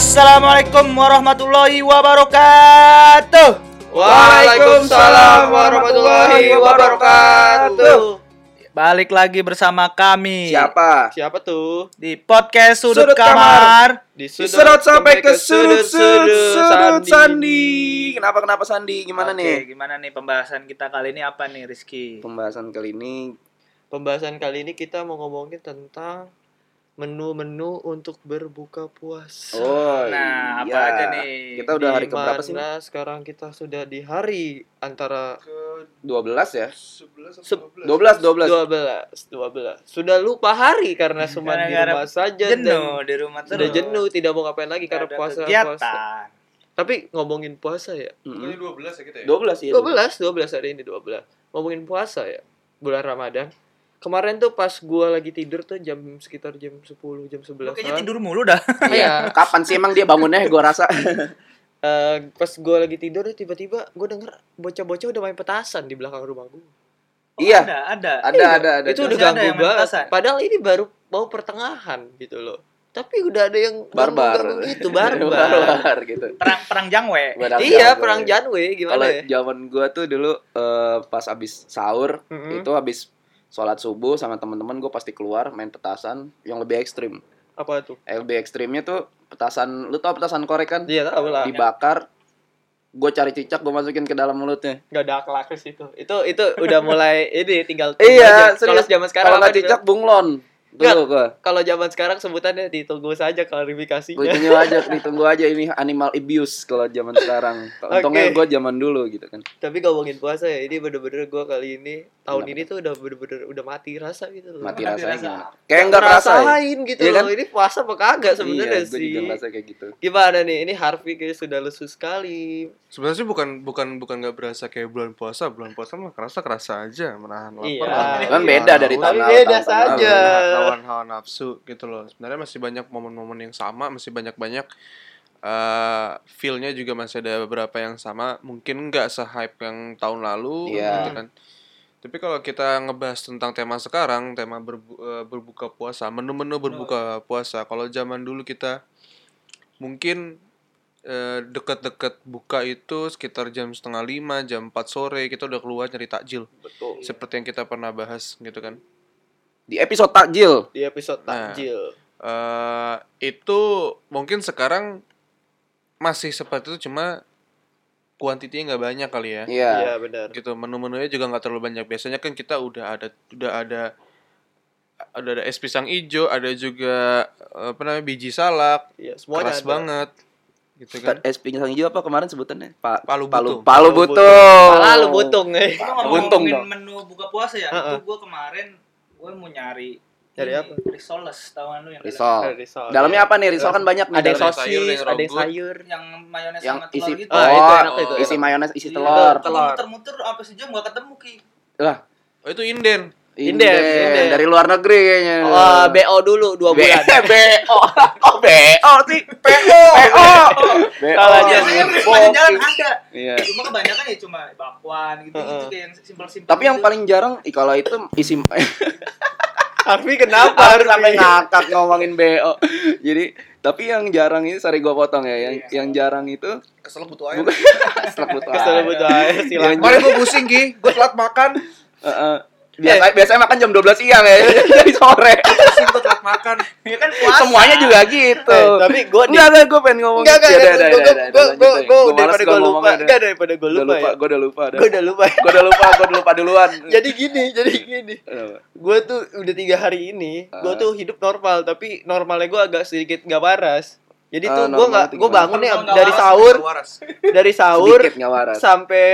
Assalamualaikum warahmatullahi wabarakatuh. Waalaikumsalam warahmatullahi wabarakatuh. Balik lagi bersama kami Siapa? Siapa tuh? di podcast Sudut, Sudut Kamar. Di Sudut sampai ke sudut sudut sudut Sandi. Kenapa kenapa Sandi? Gimana Oke, nih? Gimana nih pembahasan kita kali ini apa nih Rizky? Pembahasan kali ini Pembahasan kali ini kita mau ngomongin tentang menu-menu untuk berbuka puasa. Oh, Nah, apa iya. aja nih? Kita udah hari Di keberapa sih? mana sekarang kita sudah di hari antara 12 ya? Seb- 12 12. 12 12. Sudah lupa hari karena cuma di rumah saja Jenuh dan di rumah terus. sudah jenuh tidak mau ngapain lagi karena puasa kegiatan. puasa. Tapi ngomongin puasa ya. Mm-mm. 12 ya kita ya? 12 ya. 12 12 hari ini 12 ngomongin puasa ya bulan Ramadan kemarin tuh pas gua lagi tidur tuh jam sekitar jam 10 jam 11 Lu kayaknya tidur mulu dah. iya Kapan sih emang dia bangunnya gua rasa? Eh, pas gua lagi tidur tiba-tiba gua denger bocah-bocah udah main petasan di belakang rumah gua Oh, Iya. Ada, ada. Ada Iya, ada ada. itu udah ganggu banget padahal ini baru mau pertengahan gitu loh tapi udah ada yang barbar. gitu barbar barbar gitu. Perang perang jangwe. Barbar iya jago. perang Janwe gimana Kalau ya zaman gua tuh dulu eh, pas abis sahur Mm-mm. itu habis sholat subuh sama teman-teman gue pasti keluar main petasan yang lebih ekstrim. apa tuh Eh, Lebih ekstrimnya tuh petasan, lu tau petasan korek kan? iya tahu lah Dibakar, gue cari cicak gue masukin ke dalam mulutnya. Gak ada akhlak itu. Itu itu udah mulai ini tinggal Iya, aja. Kalau serius. zaman sekarang Kalau nggak cicak bunglon. Dulu gue. Kalau zaman sekarang sebutannya ditunggu saja klarifikasinya. Ditunggu aja, ditunggu aja ini animal abuse kalau zaman sekarang. Untungnya Oke. gue zaman dulu gitu kan. Tapi ngomongin puasa ya, ini bener-bener gue kali ini tahun Kenapa? ini tuh udah bener-bener udah mati rasa gitu loh. Mati Mati rasanya rasa. gimana? Kayak nggak kerasa ya? ngerasain gitu Iya kan? loh. Ini puasa apa kagak sebenarnya iya, sih. juga ngerasa kayak gitu. Gimana nih? Ini Harvey kayak sudah lesu sekali. Sebenarnya sih bukan bukan bukan nggak berasa kayak bulan puasa, bulan puasa mah kerasa kerasa aja menahan lapar. Iya. Kan beda dari haus, tahun Tapi lalu, beda saja. Lawan hawa nafsu gitu loh. Sebenarnya masih banyak momen-momen yang sama, masih banyak-banyak eh feel-nya juga masih ada beberapa yang sama. Mungkin nggak se-hype yang tahun lalu Iya. gitu kan. Tapi kalau kita ngebahas tentang tema sekarang, tema berbu- eh, berbuka puasa, menu-menu berbuka puasa. Kalau zaman dulu kita mungkin eh, deket-deket buka itu sekitar jam setengah lima, jam 4 sore kita udah keluar nyari takjil. Betul. Seperti yang kita pernah bahas gitu kan. Di episode takjil. Di episode Nah. takjil. eh itu mungkin sekarang masih seperti itu cuma kuantitinya nggak banyak kali ya. Iya. Iya benar. Gitu menu-menunya juga nggak terlalu banyak. Biasanya kan kita udah ada udah ada ada ada es pisang ijo, ada juga eh, apa namanya biji salak, Iya, semuanya keras ada. banget. Gitu kan. Es pisang hijau apa kemarin sebutannya? Pak Palu Palu butung. Palu Palu butung. Lalu butung eh. Itu Untung ngomongin dong. menu buka puasa ya. Heeh. Itu gue kemarin gue mau nyari ini, apa? Risoles tahuan lu yang Risol. Risol. Dalamnya apa nih? Risol kan banyak nih. Ada yang dalamnya. sayur, ada sosis, yang ada yang sayur. yang mayones yang sama isi telur gitu. Ah, oh, itu enak, itu isi mayones isi Iya, telur. Itu Telur. muter-muter apa sejam gak ketemu ki. Lah, Oh, itu inden. Inden, inden. dari luar negeri kayaknya. Wah, BO dulu 2 B- bulan. BO. Oh, BO sih. PO. PO. Oh, sepanjang jalan ada. Iya. Cuma kebanyakan ya cuma bakwan gitu gitu kayak yang simpel-simpel. Tapi yang gitu. paling jarang kalau itu isi Harvey kenapa harus sampai ngakak ngomongin BO. Jadi tapi yang jarang ini sorry gua potong ya. Yang Iya. yang jarang itu Kesel butuh air. bukan setelah butuh Kesel air. butuh air. Kemarin gue pusing ki, gue telat makan. Heeh. Biasa, biasanya makan jam 12 siang ya, jadi sore. Pusing gue telat makan. ya kan puasa. Semuanya juga gitu. Eh, tapi gua di- enggak enggak gue pengen ngomong. Enggak, Ya, gua- deh. gua Gua daripada gua lupa. Enggak, daripada gua Udah lupa ya. gue udah lupa dah. Gua udah lupa. Gue udah lupa, gue udah lupa duluan. Jadi gini, jadi gini. Kenapa? Gue tuh udah tiga hari ini, gue Ah. tuh hidup normal, tapi normalnya gue agak sedikit nggak waras. Jadi Ah, tuh gue nggak, gue bangun nih dari sahur, dari sahur Sedikit nggak waras. sampai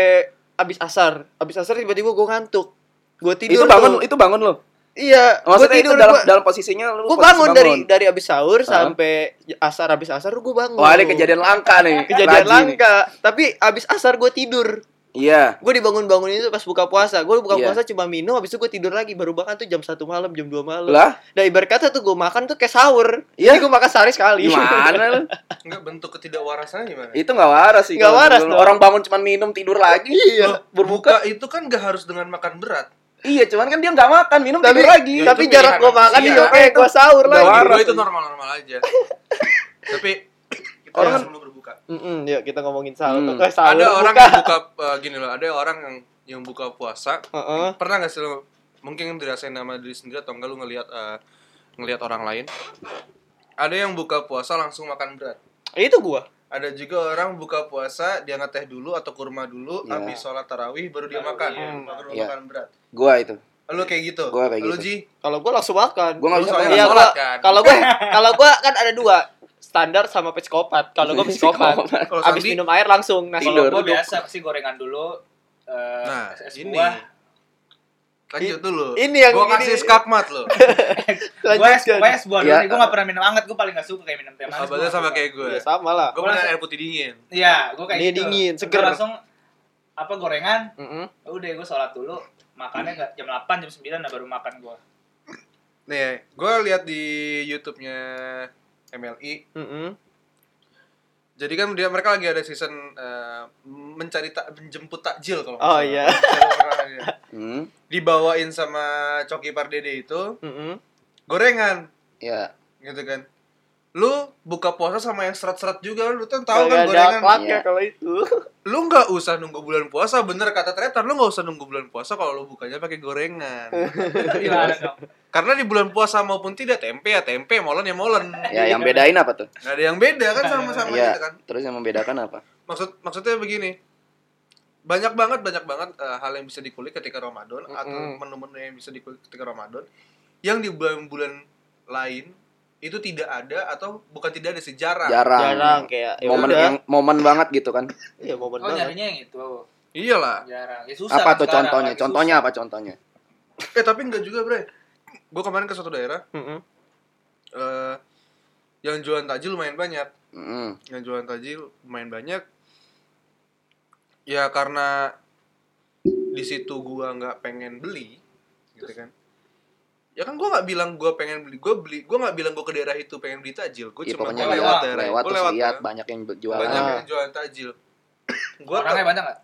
abis asar. Abis asar tiba-tiba gue ngantuk. Gue tidur. Itu bangun, tuh. itu bangun lo. Iya, gue Maksudnya tidur. itu dalam Gua- dalam posisinya lu gue posisi bangun dari dari abis sahur Hah? sampai asar abis asar gue bangun. Wah, ini kejadian langka nih. kejadian Rajin nih. langka. Tapi abis asar gue tidur. Iya. Gue dibangun-bangun itu pas buka puasa.Gue buka Iya. puasa cuma minum, habis itu gue tidur lagi. Baru makan tuh jam satu malam, jam 2 malam. Lah, Nah ibarat kata tuh gue makan tuh kayak sahur. Iya. Jadi gue makan sehari sekali. gimana lu? Enggak bentuk ketidakwarasannya gimana? Itu nggak waras sih. Nggak kalau waras. Orang bangun cuma minum tidur lagi. Iya. Berbuka itu kan gak harus dengan makan berat. Iya, cuman kan dia nggak makan, minum Tapi tidur lagi. Ya, tapi jarak gue makan itu kayak gue sahur lagi. Gua itu normal-normal aja. Tapi Orang kan sebelum berbuka. Mm-mm, yuk kita ngomongin sahur. Hmm. Eh, sahur Ada orang buka. yang buka eh, gini loh, ada orang yang yang buka puasa. Heeh. Pernah nggak sih lo mungkin dirasain nama diri sendiri atau enggak lu ngelihat eh, ngelihat orang lain? Ada yang buka puasa langsung makan berat. Eh, Itu gua. Ada juga orang buka puasa dia ngeteh dulu atau kurma dulu, habis sholat tarawih baru dia makan, dia baru Ya. makan berat. Gua itu. Lu kayak gitu. Gua kayak Lu gitu. Ji? Kalau gua langsung makan. Gua nggak bisa. Iya, gua- kan? Kalau gua kalau gua kan ada dua, standar sama psikopat. Kalau gua psikopat. Abis Sandi, minum air langsung nasi. Kalau gua biasa pasti gorengan dulu. eh, nah es ini buah. lanjut dulu. ini yang gua gini. kasih skakmat lo. Gua es, Lanjutkan. gua es buah Iya. nih. Gua gak pernah minum hangat. Gua paling gak suka kayak minum teh manis. Gua sama kayak gue. Ya sama lah. Gue Gua minum langsung- air putih dingin. Iya, gua kayak Ini gitu. dingin, Gua seger. langsung apa gorengan. Mm-mm. Udah gua sholat dulu. Makannya nggak jam 8 jam 9 nah baru makan gua. Nih, gue lihat di YouTube-nya MLI. Mm-mm. Jadi kan dia mereka lagi ada season eh, mencari tak menjemput takjil kalau Oh, iya. Lihat. Hmm. Dibawain sama Coki Pardede itu Mm-mm. gorengan Ya. gitu kan. Lu buka puasa sama yang seret-seret juga lu kan tahu kan ada gorengan. akhlaknya Iya. kalau itu. Lu nggak usah nunggu bulan puasa, bener kata Tretan, lu nggak usah nunggu bulan puasa kalau lu bukanya pakai gorengan. Dong? Karena di bulan puasa maupun tidak tempe ya tempe, molen ya molen. Ya yang bedain apa tuh? Nggak ada yang beda kan sama-sama Iya. gitu kan. Terus yang membedakan apa? Maksud maksudnya begini. Banyak banget banyak banget eh, hal yang bisa dikulik ketika Ramadan atau Mm-mm. menu-menu yang bisa dikulik ketika Ramadan yang di bulan-bulan lain itu tidak ada atau bukan tidak ada sejarah. Jarang. Jarang kayak ya Momen udah. yang momen banget gitu kan. Iya, momen Oh banget. nyarinya yang itu. Iyalah. Jarang. Ya susah. Apa kan tuh sekarang, contohnya? Contohnya susah. apa contohnya? Eh tapi enggak juga, Bre. Gue kemarin ke suatu daerah Mm-mm. eh yang jualan takjil lumayan banyak. Mm. Yang jualan takjil lumayan banyak. Ya karena di situ gua nggak pengen beli, gitu kan. Ya kan gua nggak bilang gua pengen beli, gua beli, gua nggak bilang gua ke daerah itu pengen beli takjil. Gua Ya cuma lewat, lewat, daerah, lewat gua terus lihat kan. banyak yang jualan. banyak Ah. yang jualan takjil. gua Orangnya banyak nggak?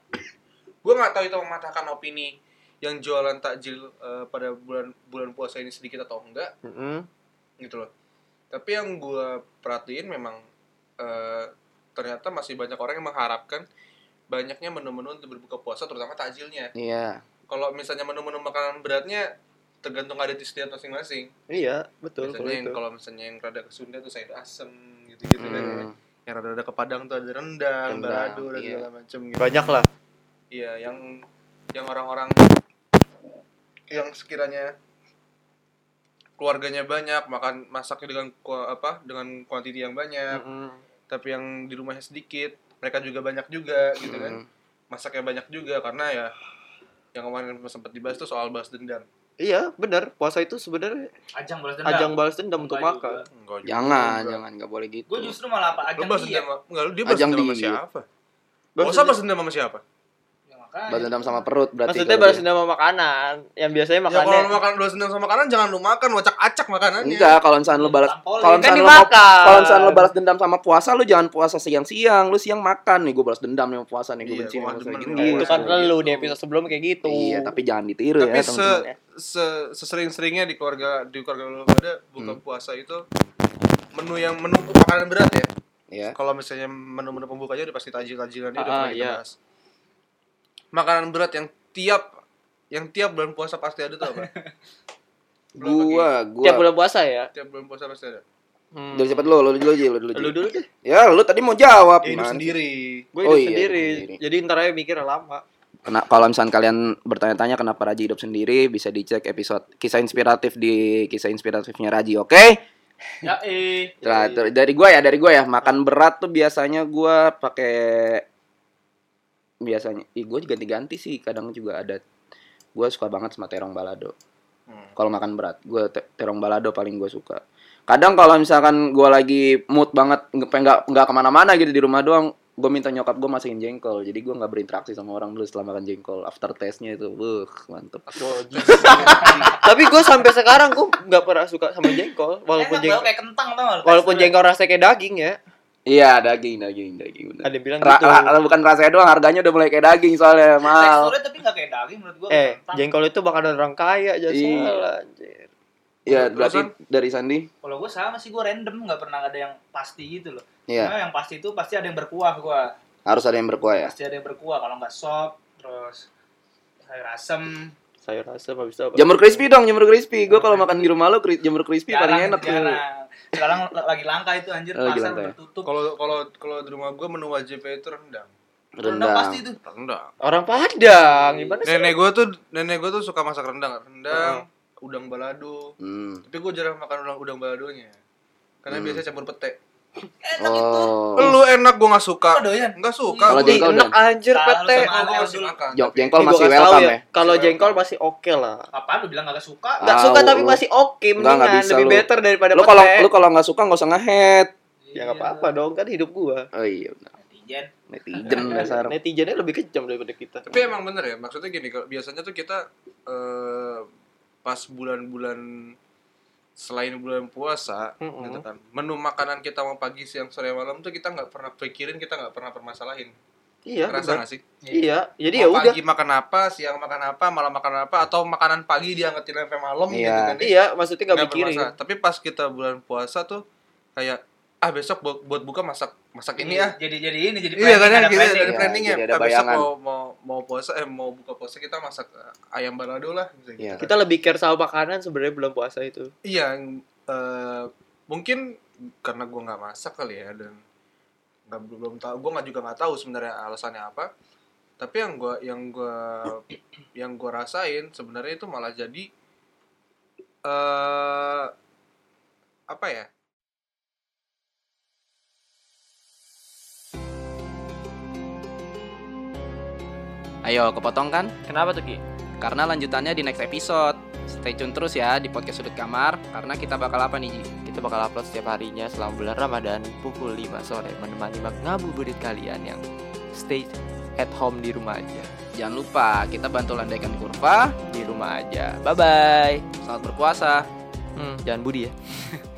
gue nggak tahu itu mematahkan opini yang jualan takjil eh, pada bulan bulan puasa ini sedikit atau enggak Mm-mm. gitu loh tapi yang gue perhatiin memang eh, ternyata masih banyak orang yang mengharapkan banyaknya menu-menu untuk berbuka puasa terutama takjilnya Iya. kalau misalnya menu-menu makanan beratnya tergantung ada di setiap masing-masing Iya, betul kalau misalnya yang itu. kalau misalnya yang rada ke Sunda tuh sayur asem gitu-gitu kan Hmm. yang rada-rada ke Padang tuh ada rendang, Rendang, balado dan iya. segala macam gitu Banyak lah. Iya, yang yang orang-orang yang sekiranya keluarganya banyak, makan masaknya dengan apa? dengan kuantiti yang banyak, Mm-mm. tapi yang di rumahnya sedikit, mereka juga banyak juga gitu kan. Hmm. Masaknya banyak juga karena ya yang kemarin sempat dibahas tuh soal balas dendam. Iya, benar. Puasa itu sebenarnya Ajang balas dendam. ajang balas dendam untuk Enggak makan. Enggak. Jangan, jangan nggak boleh gitu. Gue justru malah apa Lu ajang balas dia. dendam, enggak, lu dia balas dendam sama siapa? Balas Masa dendam- balas dendam sama siapa? Ya. Balas dendam sama perut berarti. Maksudnya balas dendam sama makanan. Yang biasanya Ya kalau makan balas dendam sama makanan jangan lu makan wacak-acak makanannya. Enggak, kalau misalnya lu balas kalau kan misalnya lu kalau misalnya lu balas dendam sama puasa lu jangan puasa siang-siang, lu siang makan nih gue balas dendam nih sama puasa nih gue Iya, benci sama puasa gitu. gitu kan Puasa lu gitu. di episode sebelum kayak gitu. Iya, tapi jangan ditiru Tapi ya se, teman-teman. Se sesering-seringnya di keluarga di keluarga lu pada buka Hmm. puasa itu menu yang menu makanan berat ya. Ya. Kalau misalnya menu-menu pembukanya udah pasti tajil-tajilan udah Ah, pernah kita iya. bahas. Makanan berat yang tiap yang tiap bulan puasa pasti ada tuh apa? Gua, gua. Tiap bulan puasa ya. tiap bulan puasa pasti ada. Hmm. Dari cepat lu, lu dulu aja, lu dulu. Lu Ji. dulu deh. Ya, lu tadi mau jawab. Ya hidup sendiri. Gue Oh hidup iya, sendiri. hidup sendiri. Jadi ntar aja mikirnya lama. Kena, kalau misalnya kalian bertanya-tanya kenapa Raji hidup sendiri, bisa dicek episode kisah inspiratif di kisah inspiratifnya Raji, oke? Ya eh. Nah, dari gua ya, dari gua ya, makan berat tuh biasanya gua pakai biasanya, ih gua ganti-ganti sih, kadang juga ada. Gua suka banget sama terong balado. Hmm. Kalau makan berat, gua te- terong balado paling gua suka. Kadang kalau misalkan gua lagi mood banget nggak nggak ke mana-mana gitu di rumah doang, gue minta nyokap gue masakin jengkol. Jadi gua nggak berinteraksi sama orang dulu setelah makan jengkol. After taste-nya itu, wuh, mantep. Tapi gue sampai sekarang gue nggak pernah suka sama jengkol. Walaupun Enak jengkol, kayak kentang tau walaupun jengkol rasanya kayak daging ya. Iya, daging, daging, daging. Bener. Ada yang bilang Ra- gitu. ra- bukan rasanya doang, harganya udah mulai kayak daging soalnya mahal. Teksturnya tapi gak kayak daging menurut gua. Eh, kentang. jengkol itu makanan orang kaya aja Iya. salah anjir. Iya, berarti dari Sandi. Kalau gua sama sih gua random, gak pernah ada yang pasti gitu loh. Iya, Cuma yang pasti itu pasti ada yang berkuah gua. harus ada yang berkuah ya. Pasti ada yang berkuah kalau nggak sop, terus sayur asem. sayur asam habis itu apa Jamur crispy dong, jamur crispy. Gue kalau makan di rumah lo jamur crispy paling Jarang, enak tuh. Sekarang lagi langka itu anjir, lagi pasar langka ya? tutup. Kalau kalau kalau di rumah gue menu wajibnya itu rendang. Rendang Rendang. pasti itu. Rendang. orang Padang gimana sih Nenek gue tuh nenek gue tuh suka masak rendang, rendang, udang balado. Hmm. Tapi gue jarang makan udang udang baladonya. Karena Hmm. biasanya campur pete. Oh. Lu enak gue nggak suka. Oh, doyan? Nggak suka. Kalau gua. jengkol enak dan- anjir Gua dulu. makan. Jong- jengkol gua masih welcome ya, ya. kalau jengkol masih oke lah Apaan lu bilang gak suka? Nggak Tahu suka tapi masih oke Enggak, nggak mendingan bisa lebih lu. better daripada Lu kalau pete. lu kalau nggak suka nggak usah nge-head. ya nggak apa-apa dong kan hidup gua Oh iya benar. Netizen. Netizen dasar. netizennya lebih kejam daripada kita Tapi emang bener ya, maksudnya gini, kalau biasanya tuh kita eh, pas bulan-bulan selain bulan puasa, Mm-mm. gitu kan, menu makanan kita mau pagi, siang, sore, malam tuh kita nggak pernah pikirin, kita nggak pernah permasalahin. iya benar. nggak sih? iya jadi ya udah pagi makan apa, siang makan apa, malam makan apa, atau makanan pagi diangetin sampai malam Iya. gitu kan? ya. iya maksudnya nggak bermasalah. Tapi pas kita bulan puasa tuh kayak ah besok buat, buat buka masak masak ini ya. Jadi jadi ini jadi Iya kan planning, ya, ada gitu, planning. ada planningnya. jadi ada Ah, besok mau mau mau puasa eh mau buka puasa kita masak eh, ayam balado lah gitu. Iya. kita lebih care sama makanan sebenarnya bulan puasa itu Iya, yang, eh, mungkin karena gua nggak masak kali ya dan nggak belum tahu, gua nggak juga nggak tahu sebenarnya alasannya apa. Tapi yang gua yang gua yang gua rasain sebenarnya itu malah jadi eh apa ya? Ayo kepotong kan? kenapa tuh ki Karena lanjutannya di next episode. Stay tune terus ya di podcast sudut kamar karena kita bakal apa nih Ji? kita bakal upload setiap harinya selama bulan Ramadan pukul 5 sore menemani ngabuburit kalian yang stay at home di rumah aja Jangan lupa kita bantu landaikan kurva. di rumah aja bye bye Selamat berpuasa. hmm, jangan budi ya